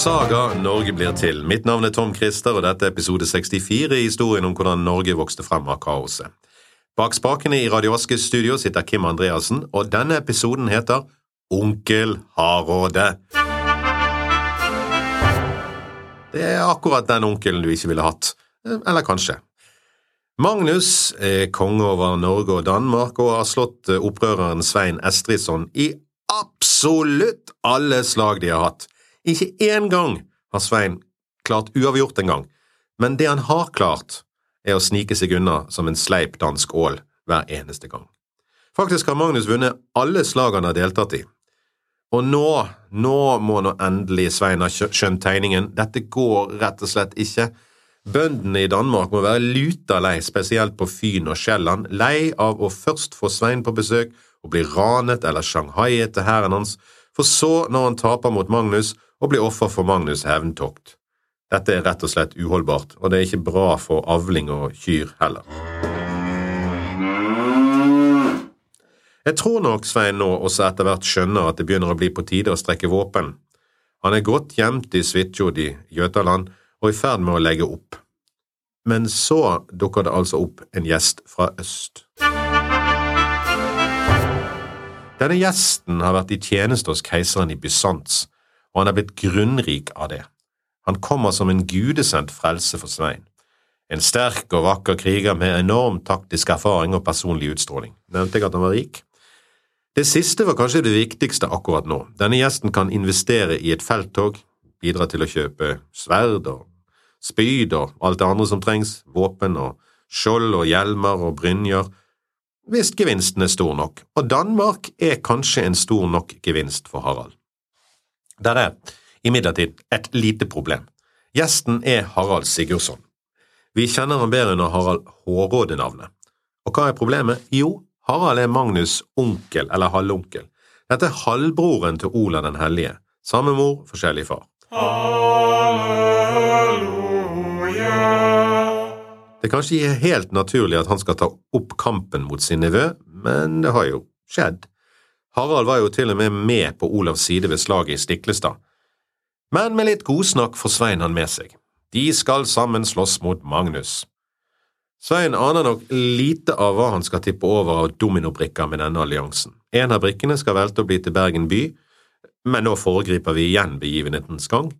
Saga Norge blir til. Mitt navn er Tom Christer, og dette er episode 64 i historien om hvordan Norge vokste frem av kaoset. Bak spakene i Radio Askes studio sitter Kim Andreassen, og denne episoden heter Onkel Hardråde. Det er akkurat den onkelen du ikke ville hatt. Eller kanskje. Magnus er konge over Norge og Danmark og har slått opprøreren Svein Estrisson i absolutt alle slag de har hatt. Ikke én gang har Svein klart uavgjort en gang, men det han har klart, er å snike seg unna som en sleip dansk ål hver eneste gang. Faktisk har Magnus vunnet alle slag han har deltatt i. Og nå, nå må nå endelig Svein ha skjønt tegningen, dette går rett og slett ikke. Bøndene i Danmark må være luta lei, spesielt på Fyn og Sjælland, lei av å først få Svein på besøk og bli ranet eller shanghaiet til hæren hans, for så, når han taper mot Magnus, og blir offer for Magnus' hevntokt. Dette er rett og slett uholdbart, og det er ikke bra for avling og kyr heller. Jeg tror nok Svein nå også etter hvert skjønner at det begynner å bli på tide å strekke våpen. Han er godt gjemt i Svitjod i Jøtaland og i ferd med å legge opp. Men så dukker det altså opp en gjest fra øst. Denne gjesten har vært i tjeneste hos keiseren i Bysants, og han er blitt grunnrik av det. Han kommer som en gudesendt frelse for Svein. En sterk og vakker kriger med enorm taktisk erfaring og personlig utstråling. Nevnte jeg at han var rik? Det siste var kanskje det viktigste akkurat nå. Denne gjesten kan investere i et felttog, bidra til å kjøpe sverd og spyd og alt det andre som trengs, våpen og skjold og hjelmer og brynjer, hvis gevinsten er stor nok, og Danmark er kanskje en stor nok gevinst for Harald. Der er imidlertid et lite problem. Gjesten er Harald Sigurdsson. Vi kjenner ham bedre under Harald Hårråde-navnet. Og hva er problemet? Jo, Harald er Magnus' onkel eller halvonkel. Dette er halvbroren til Olav den hellige. Samme mor, forskjellig far. Halleluja. Det er kanskje helt naturlig at han skal ta opp kampen mot sin nevø, men det har jo skjedd. Harald var jo til og med med på Olavs side ved slaget i Stiklestad. Men med litt godsnakk får Svein han med seg. De skal sammen slåss mot Magnus. Svein aner nok lite av hva han skal tippe over av dominobrikker med denne alliansen. En av brikkene skal velte og bli til Bergen by, men nå foregriper vi igjen begivenhetens gang.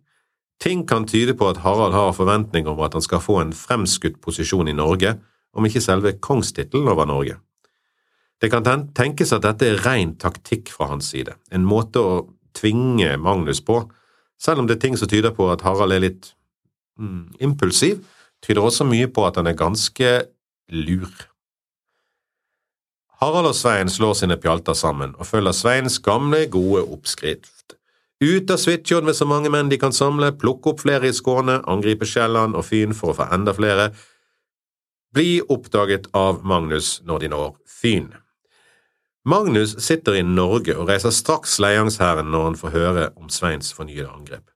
Ting kan tyde på at Harald har forventninger om at han skal få en fremskutt posisjon i Norge, om ikke selve kongstittelen over Norge. Det kan tenkes at dette er ren taktikk fra hans side, en måte å tvinge Magnus på, selv om det er ting som tyder på at Harald er litt mm, impulsiv, tyder også mye på at han er ganske lur. Harald og Svein slår sine pjalter sammen og følger Sveins gamle, gode oppskrift. Ut av Svitjod med så mange menn de kan samle, plukke opp flere i Skåne, angripe Sjælland og Fyn for å få enda flere, bli oppdaget av Magnus når de når Fyn. Magnus sitter i Norge og reiser straks Leiangshæren når han får høre om Sveins fornyede angrep.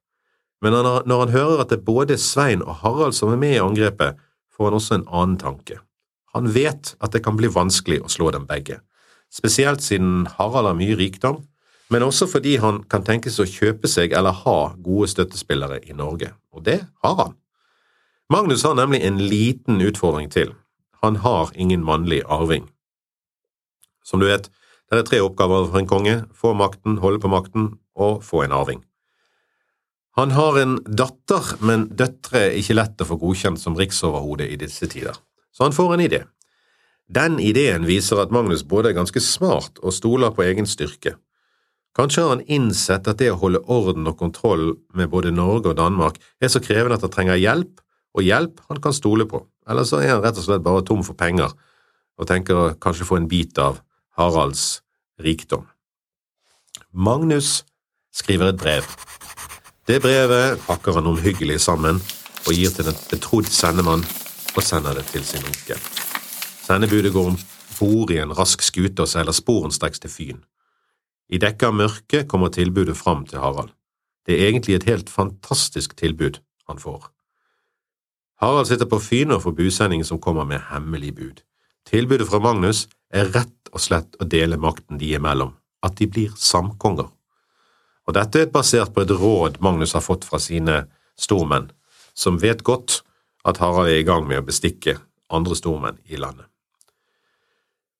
Men når han hører at det er både Svein og Harald som er med i angrepet, får han også en annen tanke. Han vet at det kan bli vanskelig å slå dem begge, spesielt siden Harald har mye rikdom, men også fordi han kan tenkes å kjøpe seg eller ha gode støttespillere i Norge, og det har han. Magnus har nemlig en liten utfordring til. Han har ingen mannlig arving. Som du vet, det er tre oppgaver for en konge – få makten, holde på makten og få en arving. Han har en datter, men døtre er ikke lett å få godkjent som riksoverhode i disse tider, så han får en idé. Den ideen viser at Magnus både er ganske smart og stoler på egen styrke. Kanskje har han innsett at det å holde orden og kontroll med både Norge og Danmark er så krevende at han trenger hjelp, og hjelp han kan stole på, eller så er han rett og slett bare tom for penger og tenker å kanskje få en bit av Haralds rikdom. Magnus skriver et brev. Det brevet pakker han omhyggelig sammen og gir til en betrodd sendemann og sender det til sin onkel. Sendebudet går om bord i en rask skute og seiler sporenstreks til Fyn. I dekket av mørket kommer tilbudet fram til Harald. Det er egentlig et helt fantastisk tilbud han får. Harald sitter på Fyn og får budsending som kommer med hemmelig bud. Tilbudet fra Magnus er rett og slett å dele makten de imellom, at de blir samkonger. og dette er basert på et råd Magnus har fått fra sine stormenn, som vet godt at Harald er i gang med å bestikke andre stormenn i landet.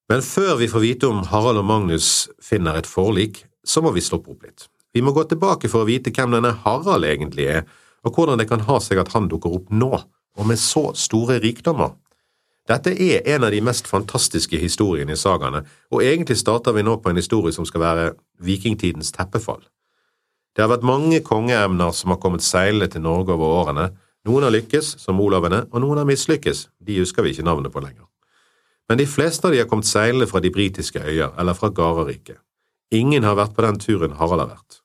Men før vi får vite om Harald og Magnus finner et forlik, så må vi stoppe opp litt. Vi må gå tilbake for å vite hvem denne Harald egentlig er, og hvordan det kan ha seg at han dukker opp nå, og med så store rikdommer. Dette er en av de mest fantastiske historiene i sagaene, og egentlig starter vi nå på en historie som skal være vikingtidens teppefall. Det har vært mange kongeemner som har kommet seilende til Norge over årene, noen har lykkes, som Olavene, og noen har mislykkes, de husker vi ikke navnet på lenger. Men de fleste av de har kommet seilende fra de britiske øyer eller fra Gareriket. Ingen har vært på den turen Harald har vært.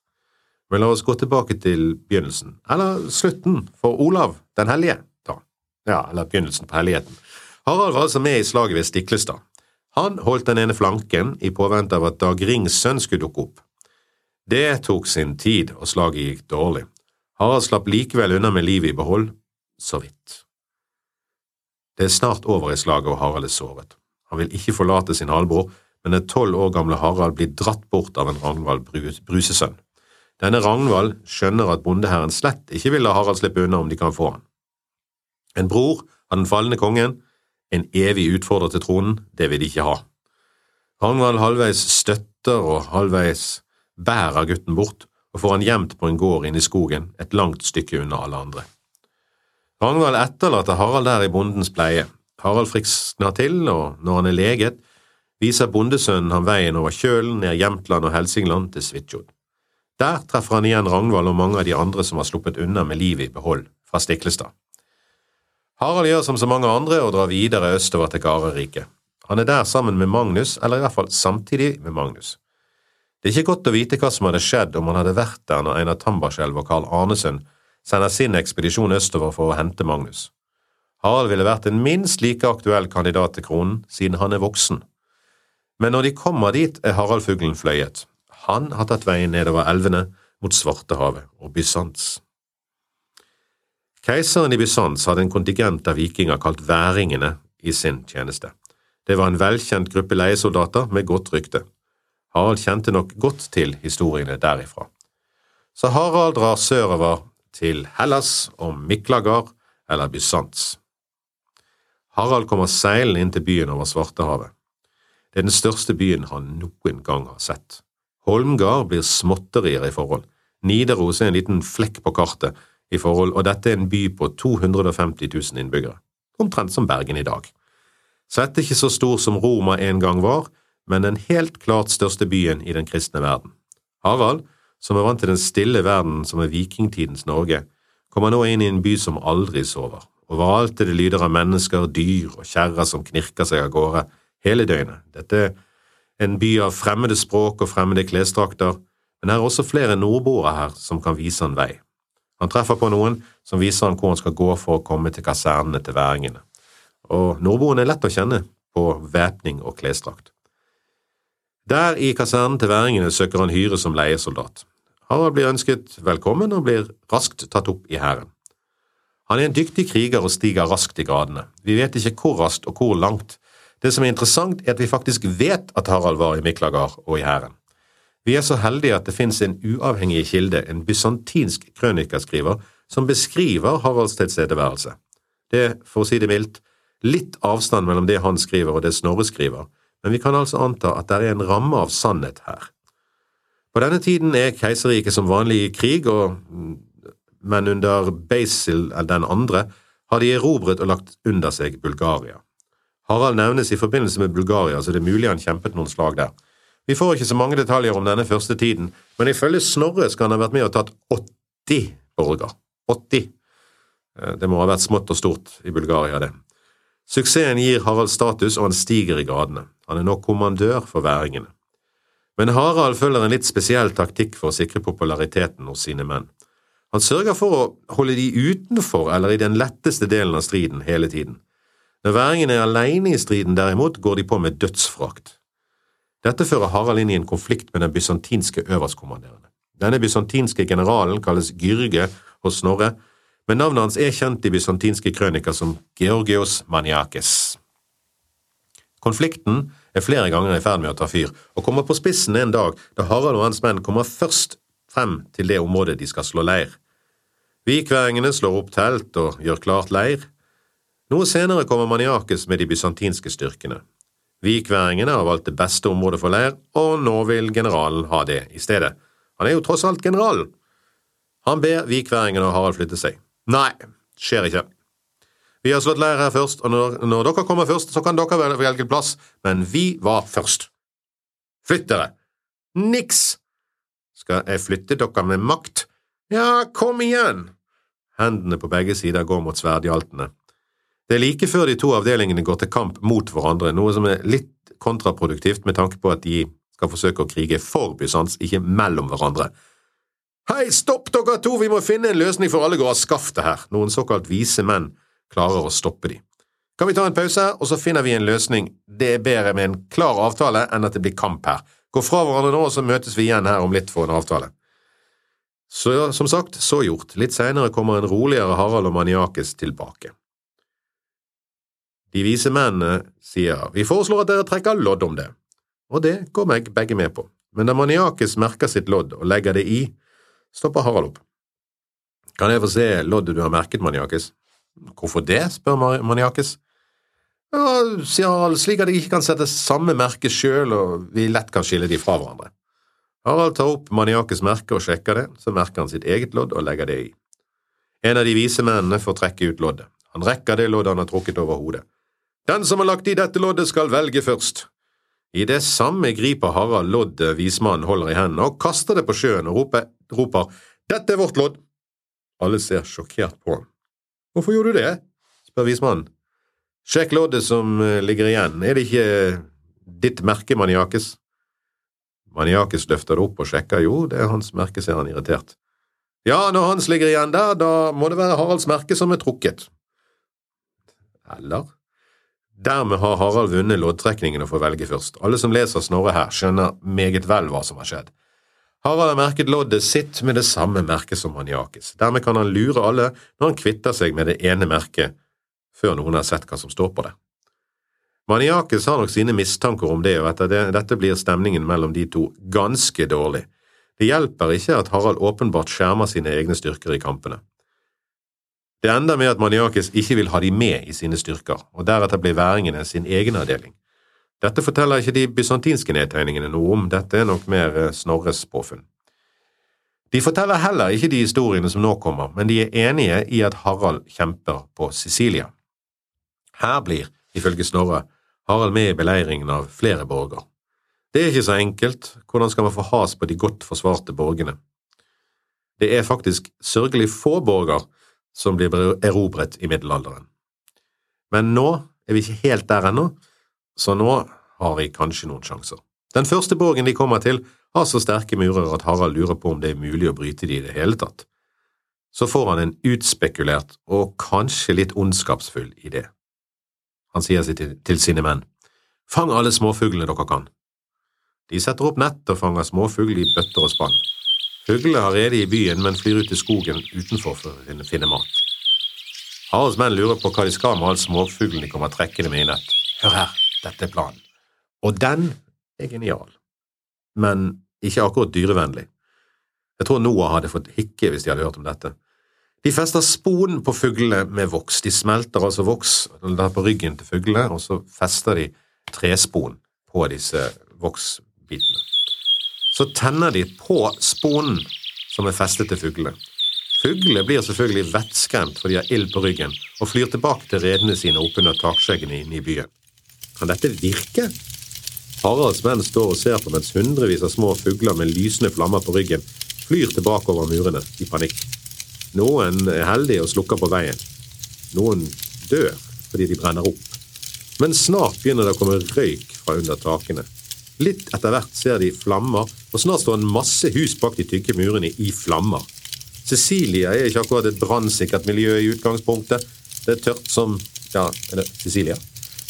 Men la oss gå tilbake til begynnelsen, eller slutten, for Olav den hellige, da. Ja, eller begynnelsen på helligheten. Harald var altså med i slaget ved Stiklestad. Han holdt den ene flanken i påvente av at Dag Rings sønn skulle dukke opp. Det tok sin tid, og slaget gikk dårlig. Harald slapp likevel unna med livet i behold, så vidt. Det er snart over i slaget, og Harald er såret. Han vil ikke forlate sin halvbror, men den tolv år gamle Harald blir dratt bort av en Ragnvald Brusesønn. Denne Ragnvald skjønner at bondeherren slett ikke vil la Harald slippe unna om de kan få han. En bror av den falne kongen, en evig utfordrer til tronen, det vil de ikke ha. Ragnvald halvveis støtter og halvveis bærer gutten bort og får han gjemt på en gård inne i skogen, et langt stykke unna alle andre. Ragnvald etterlater Harald der i bondens pleie. Harald friksner til, og når han er leget, viser bondesønnen ham veien over kjølen, ned Jämtland og Helsingland til Svitjod. Der treffer han igjen Ragnvald og mange av de andre som har sluppet unna med livet i behold, fra Stiklestad. Harald gjør som så mange andre og drar videre østover til Gareriket. Han er der sammen med Magnus, eller i hvert fall samtidig med Magnus. Det er ikke godt å vite hva som hadde skjedd om han hadde vært der når Einar Tambarskjelv og Karl Arnesen sender sin ekspedisjon østover for å hente Magnus. Harald ville vært en minst like aktuell kandidat til kronen, siden han er voksen. Men når de kommer dit, er Haraldfuglen fløyet. Han har tatt veien nedover elvene mot Svartehavet og Bysants. Keiseren i Bysants hadde en kontingent av vikinger kalt væringene i sin tjeneste. Det var en velkjent gruppe leiesoldater med godt rykte. Harald kjente nok godt til historiene derifra. Så Harald drar sørover til Hellas og Miklagard eller Bysants. Harald kommer seilende inn til byen over Svartehavet. Det er den største byen han noen gang har sett. Holmgard blir småtterier i forhold. Nidaros er en liten flekk på kartet i forhold, og dette er en by på 250 000 innbyggere, omtrent som Bergen i dag. Slett ikke så stor som Roma en gang var, men den helt klart største byen i den kristne verden. Harald, som er vant til den stille verden som er vikingtidens Norge, kommer nå inn i en by som aldri sover. Overalt er det lyder av mennesker, dyr og kjerrer som knirker seg av gårde hele døgnet. Dette er en by av fremmede språk og fremmede klesdrakter, men her er også flere nordboere her som kan vise han vei. Han treffer på noen som viser han hvor han skal gå for å komme til kasernene til væringene, og nordboerne er lett å kjenne på væpning og klesdrakt. Der i kasernen til væringene søker han hyre som leiesoldat. Harald blir ønsket velkommen og blir raskt tatt opp i hæren. Han er en dyktig kriger og stiger raskt i gradene. Vi vet ikke hvor raskt og hvor langt, det som er interessant, er at vi faktisk vet at Harald var i Miklagard og i hæren. Vi er så heldige at det finnes en uavhengig kilde, en bysantinsk krønikerskriver, som beskriver Haralds tilstedeværelse. Det er, for å si det mildt, litt avstand mellom det han skriver og det Snorre skriver, men vi kan altså anta at det er en ramme av sannhet her. På denne tiden er keiserriket som vanlig i krig, og, men under Basil den andre har de erobret og lagt under seg Bulgaria. Harald nevnes i forbindelse med Bulgaria, så det er mulig han kjempet noen slag der. Vi får ikke så mange detaljer om denne første tiden, men ifølge Snorre skal han ha vært med og tatt 80 borger. 80. Eh, det må ha vært smått og stort i Bulgaria, det. Suksessen gir Harald status, og han stiger i gradene. Han er nå kommandør for væringene. Men Harald følger en litt spesiell taktikk for å sikre populariteten hos sine menn. Han sørger for å holde de utenfor eller i den letteste delen av striden hele tiden. Når væringene er alene i striden, derimot, går de på med dødsfrakt. Dette fører Harald inn i en konflikt med den bysantinske øverstkommanderende. Denne bysantinske generalen kalles Gyrge hos Snorre, men navnet hans er kjent i bysantinske krøniker som Georgios Maniakes. Konflikten er flere ganger i ferd med å ta fyr, og kommer på spissen en dag da Harald og hans menn kommer først frem til det området de skal slå leir. Vikværingene slår opp telt og gjør klart leir. Noe senere kommer Maniakes med de bysantinske styrkene. Vikværingene har valgt det beste området for leir, og nå vil generalen ha det i stedet. Han er jo tross alt generalen. Han ber vikværingene og Harald flytte seg. Nei, skjer ikke. Vi har slått leir her først, og når, når dere kommer først, så kan dere velge plass, men vi var først. Flytt dere! Niks! Skal jeg flytte dere med makt? Ja, kom igjen! Hendene på begge sider går mot sverdhjaltene. Det er like før de to avdelingene går til kamp mot hverandre, noe som er litt kontraproduktivt med tanke på at de skal forsøke å krige for Bysants, ikke mellom hverandre. Hei, stopp dere to, vi må finne en løsning for alle går av skaftet her. Noen såkalt vise menn klarer å stoppe de. Kan vi ta en pause, og så finner vi en løsning? Det er bedre med en klar avtale enn at det blir kamp her. Gå fra hverandre nå, og så møtes vi igjen her om litt for en avtale. Så som sagt, så gjort. Litt seinere kommer en roligere Harald og Maniakes tilbake. De vise mennene sier vi foreslår at dere trekker lodd om det, og det går meg begge med på, men da Maniakes merker sitt lodd og legger det i, stopper Harald opp. Kan jeg få se loddet du har merket, Maniakes? Hvorfor det, spør Maniakes. Ja, sier Harald, slik at jeg ikke kan sette samme merke sjøl og vi lett kan skille de fra hverandre. Harald tar opp Maniakes merke og sjekker det, så merker han sitt eget lodd og legger det i. En av de vise mennene får trekke ut loddet. Han rekker det loddet han har trukket over hodet. Den som har lagt i dette loddet, skal velge først. I det samme griper Harald loddet vismannen holder i hendene, og kaster det på sjøen og roper, roper Dette er vårt lodd! Alle ser sjokkert på ham. Hvorfor gjorde du det? spør vismannen. Sjekk loddet som eh, ligger igjen, er det ikke ditt merke, Maniakes? Maniakes løfter det opp og sjekker, jo, det er hans merke, ser han irritert. Ja, når hans ligger igjen der, da må det være Haralds merke som er trukket. Eller? Dermed har Harald vunnet loddtrekningen og får velge først. Alle som leser Snorre her, skjønner meget vel hva som har skjedd. Harald har merket loddet sitt med det samme merket som Maniakes. Dermed kan han lure alle når han kvitter seg med det ene merket, før noen har sett hva som står på det. Maniakes har nok sine mistanker om det, og etter det, dette blir stemningen mellom de to ganske dårlig. Det hjelper ikke at Harald åpenbart skjermer sine egne styrker i kampene. Det ender med at Maniakes ikke vil ha de med i sine styrker, og deretter blir væringene sin egen avdeling. Dette forteller ikke de bysantinske nedtegningene noe om, dette er nok mer eh, Snorres påfunn. De forteller heller ikke de historiene som nå kommer, men de er enige i at Harald kjemper på Sicilia. Her blir, ifølge Snorre, Harald med i beleiringen av flere borger. Det er ikke så enkelt, hvordan skal man få has på de godt forsvarte borgene? Det er faktisk sørgelig få borger som blir erobret i middelalderen. Men nå er vi ikke helt der ennå, så nå har vi kanskje noen sjanser. Den første borgen de kommer til, har så sterke murer at Harald lurer på om det er mulig å bryte de i det hele tatt. Så får han en utspekulert og kanskje litt ondskapsfull idé. Han sier til sine menn, Fang alle småfuglene dere kan. De setter opp nett og fanger småfugl i bøtter og spann. Fuglene har rede i byen, men flyr ut i skogen utenfor for å finne mat. Haralds menn lurer på hva de skal med all småfuglen de kommer trekkende med i nett. Hør her, dette er planen. Og den er genial, men ikke akkurat dyrevennlig. Jeg tror Noah hadde fått hikke hvis de hadde hørt om dette. De fester spon på fuglene med voks. De smelter altså voks der på ryggen til fuglene, og så fester de trespon på disse voksbitene. Så tenner de på sponen som er festet til fuglene. Fuglene blir selvfølgelig vettskremt for de har ild på ryggen, og flyr tilbake til redene sine oppunder takskjeggene inne i byen. Kan dette virke? Haralds menn står og ser på mens hundrevis av små fugler med lysende flammer på ryggen flyr tilbake over murene i panikk. Noen er heldige og slukker på veien. Noen dør fordi de brenner opp. Men snart begynner det å komme røyk fra under takene. Litt etter hvert ser de flammer, og snart står en masse hus bak de tykke murene i flammer. Sicilia er ikke akkurat et brannsikkert miljø i utgangspunktet. Det er tørt som ja, eller Sicilia.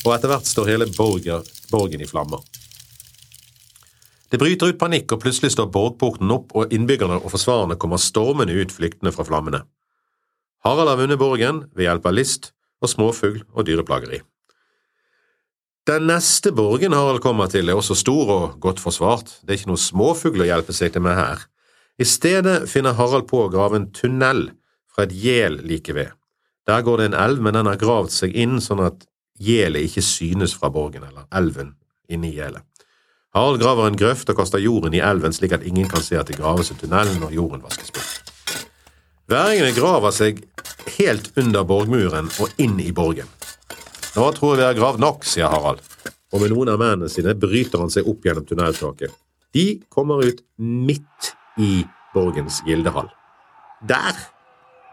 Og etter hvert står hele borger, borgen i flammer. Det bryter ut panikk, og plutselig står borgporten opp, og innbyggerne og forsvarerne kommer stormende ut flyktende fra flammene. Harald har vunnet borgen ved hjelp av list og småfugl og dyreplageri. Den neste borgen Harald kommer til, er også stor og godt forsvart. Det er ikke noe småfugl å hjelpe seg til med her. I stedet finner Harald på å grave en tunnel fra et gjel like ved. Der går det en elv, men den har gravd seg inn sånn at gjelet ikke synes fra borgen, eller elven inni gjelet. Harald graver en grøft og kaster jorden i elven slik at ingen kan se at det graves en tunnel når jorden vaskes bort. Væringene graver seg helt under borgmuren og inn i borgen. Nå tror jeg vi har gravd nok, sier Harald, og med noen av mennene sine bryter han seg opp gjennom tunneltaket. De kommer ut midt i borgens gildehall. Der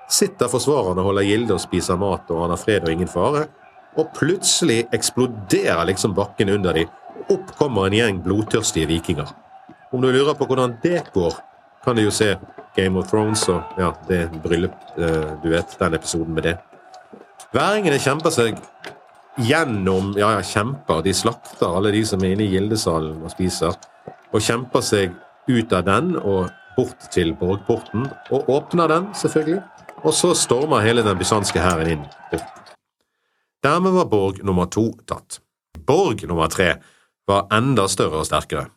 sitter forsvarerne og holder gilde og spiser mat, og han har fred og ingen fare, og plutselig eksploderer liksom bakken under dem, opp kommer en gjeng blodtørstige vikinger. Om du lurer på hvordan det går, kan du jo se Game of Thrones og ja, det bryllup, eh, du vet, den episoden med det. Væringene kjemper seg gjennom Ja, ja, kjemper. De slakter alle de som er inne i gildesalen og spiser, og kjemper seg ut av den og bort til borgporten, og åpner den, selvfølgelig. Og så stormer hele den bysanske hæren inn. Dermed var borg nummer to tatt. Borg nummer tre var enda større og sterkere.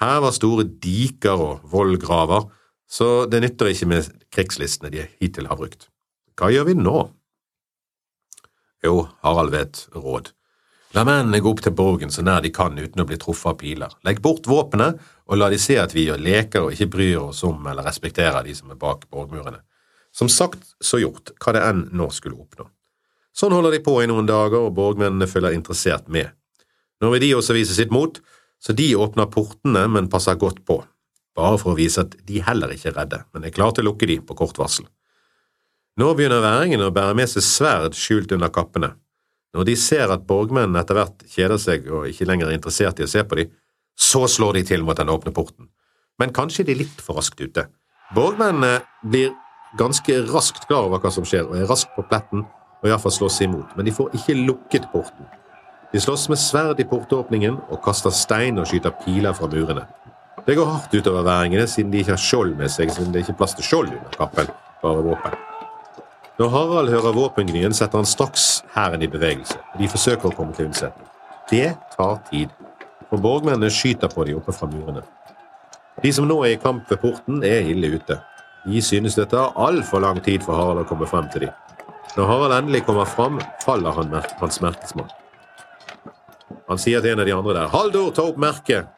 Her var store diker og vollgraver, så det nytter ikke med krigslistene de hittil har brukt. Hva gjør vi nå? Jo, Harald vet råd. La mennene gå opp til borgen så nær de kan uten å bli truffet av piler. Legg bort våpenet, og la de se at vi leker og ikke bryr oss om eller respekterer de som er bak borgmurene. Som sagt, så gjort, hva det enn nå skulle oppnå. Sånn holder de på i noen dager, og borgmennene følger interessert med. Nå vil de også vise sitt mot, så de åpner portene, men passer godt på, bare for å vise at de heller ikke er redde, men er klare til å lukke de på kort varsel. Nå begynner væringene å bære med seg sverd skjult under kappene. Når de ser at borgmennene etter hvert kjeder seg og ikke lenger er interessert i å se på dem, så slår de til mot den åpne porten. Men kanskje de er litt for raskt ute. Borgmennene blir ganske raskt klar over hva som skjer, og er raskt på pletten og iallfall slåss imot, men de får ikke lukket porten. De slåss med sverd i portåpningen og kaster stein og skyter piler fra murene. Det går hardt utover væringene, siden de ikke har skjold med seg, siden det ikke er plass til skjold under kappen, bare våpen. Når Harald hører våpengnyen, setter han straks hæren i bevegelse, de forsøker å komme til unnsetning. Det tar tid, for borgmennene skyter på de oppe fra murene. De som nå er i kamp ved porten, er ille ute. De synes det tar altfor lang tid for Harald å komme frem til dem. Når Harald endelig kommer frem, faller han hans merkesmann. Han sier til en av de andre der, 'Haldor, ta opp merket!'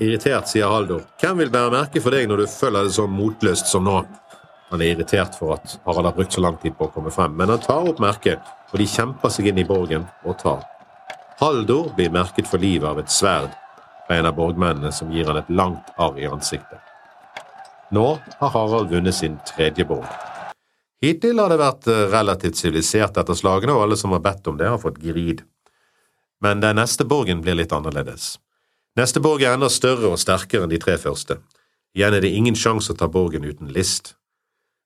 Irritert sier Haldor, 'Hvem vil bære merke for deg når du følger det så motløst som nå?' Han er irritert for at Harald har brukt så lang tid på å komme frem, men han tar opp merket, og de kjemper seg inn i borgen og tar. Haldor blir merket for livet av et sverd fra en av borgmennene som gir han et langt arr i ansiktet. Nå har Harald vunnet sin tredje borg. Hittil har det vært eh, relativt sivilisert etter slagene, og alle som har bedt om det, har fått grid. Men den neste borgen blir litt annerledes. Neste borg er enda større og sterkere enn de tre første. Igjen er det ingen sjanse å ta borgen uten list.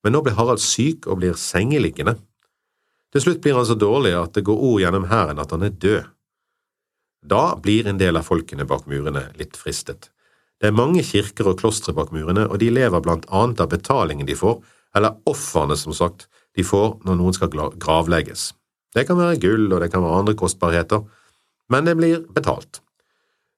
Men nå blir Harald syk og blir sengeliggende. Til slutt blir han så dårlig at det går ord gjennom hæren at han er død. Da blir en del av folkene bak murene litt fristet. Det er mange kirker og klostre bak murene, og de lever blant annet av betalingen de får, eller ofrene, som sagt, de får når noen skal gravlegges. Det kan være gull, og det kan være andre kostbarheter, men det blir betalt.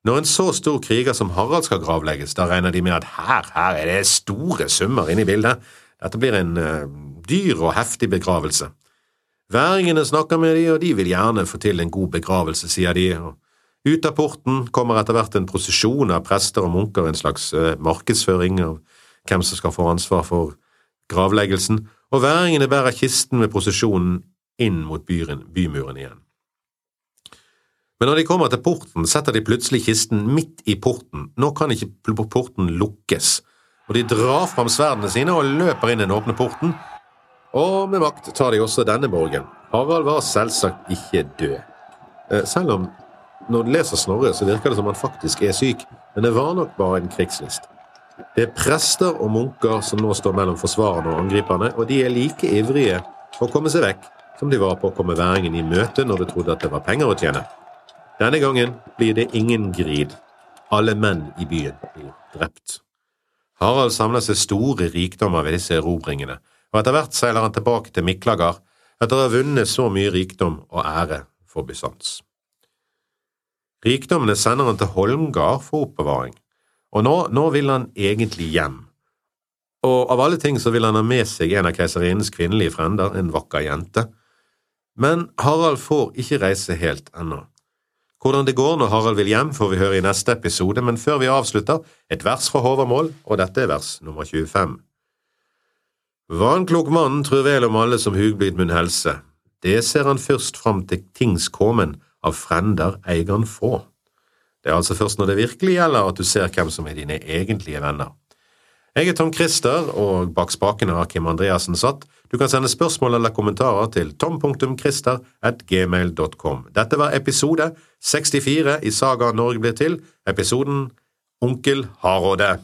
Når en så stor kriger som Harald skal gravlegges, da regner de med at her, her er det store summer inne i bildet. Dette blir en uh, dyr og heftig begravelse. Væringene snakker med de, og de vil gjerne få til en god begravelse, sier de. Ut av porten kommer etter hvert en prosesjon av prester og munker, en slags uh, markedsføring av hvem som skal få ansvar for gravleggelsen, og væringene bærer kisten med prosesjonen inn mot byren, bymuren igjen. Men når de kommer til porten, setter de plutselig kisten midt i porten. Nå kan ikke porten lukkes, og de drar fram sverdene sine og løper inn den åpne porten. Og med makt tar de også denne borgen. Harald var selvsagt ikke død. Eh, selv om når du leser Snorre, så virker det som han faktisk er syk, men det var nok bare en krigslist. Det er prester og munker som nå står mellom forsvarerne og angriperne, og de er like ivrige på å komme seg vekk som de var på å komme væringen i møte når de trodde at det var penger å tjene. Denne gangen blir det ingen grid. Alle menn i byen blir drept. Harald samler seg store rikdommer ved disse erobringene, og etter hvert seiler han tilbake til Miklagar etter å ha vunnet så mye rikdom og ære for Bysants. Rikdommene sender han til Holmgard for oppbevaring. Og nå, nå vil han egentlig hjem. Og av alle ting så vil han ha med seg en av keiserinnens kvinnelige frender, en vakker jente. Men Harald får ikke reise helt ennå. Hvordan det går når Harald vil hjem, får vi høre i neste episode, men før vi avslutter, et vers fra Håvamål, og dette er vers nummer 25. Vanklok mann trur vel om alle som hugblid munn helse. Det ser han først fram til tings komen, av frender eigan få. Det er altså først når det virkelig gjelder at du ser hvem som er dine egentlige venner. Jeg er Tom Christer, og bak spakene har Kim Andreassen satt. Du kan sende spørsmål eller kommentarer til tom.christer.gmail.com. Dette var episode 64 i Saga Norge blir til, episoden Onkel Hardråde.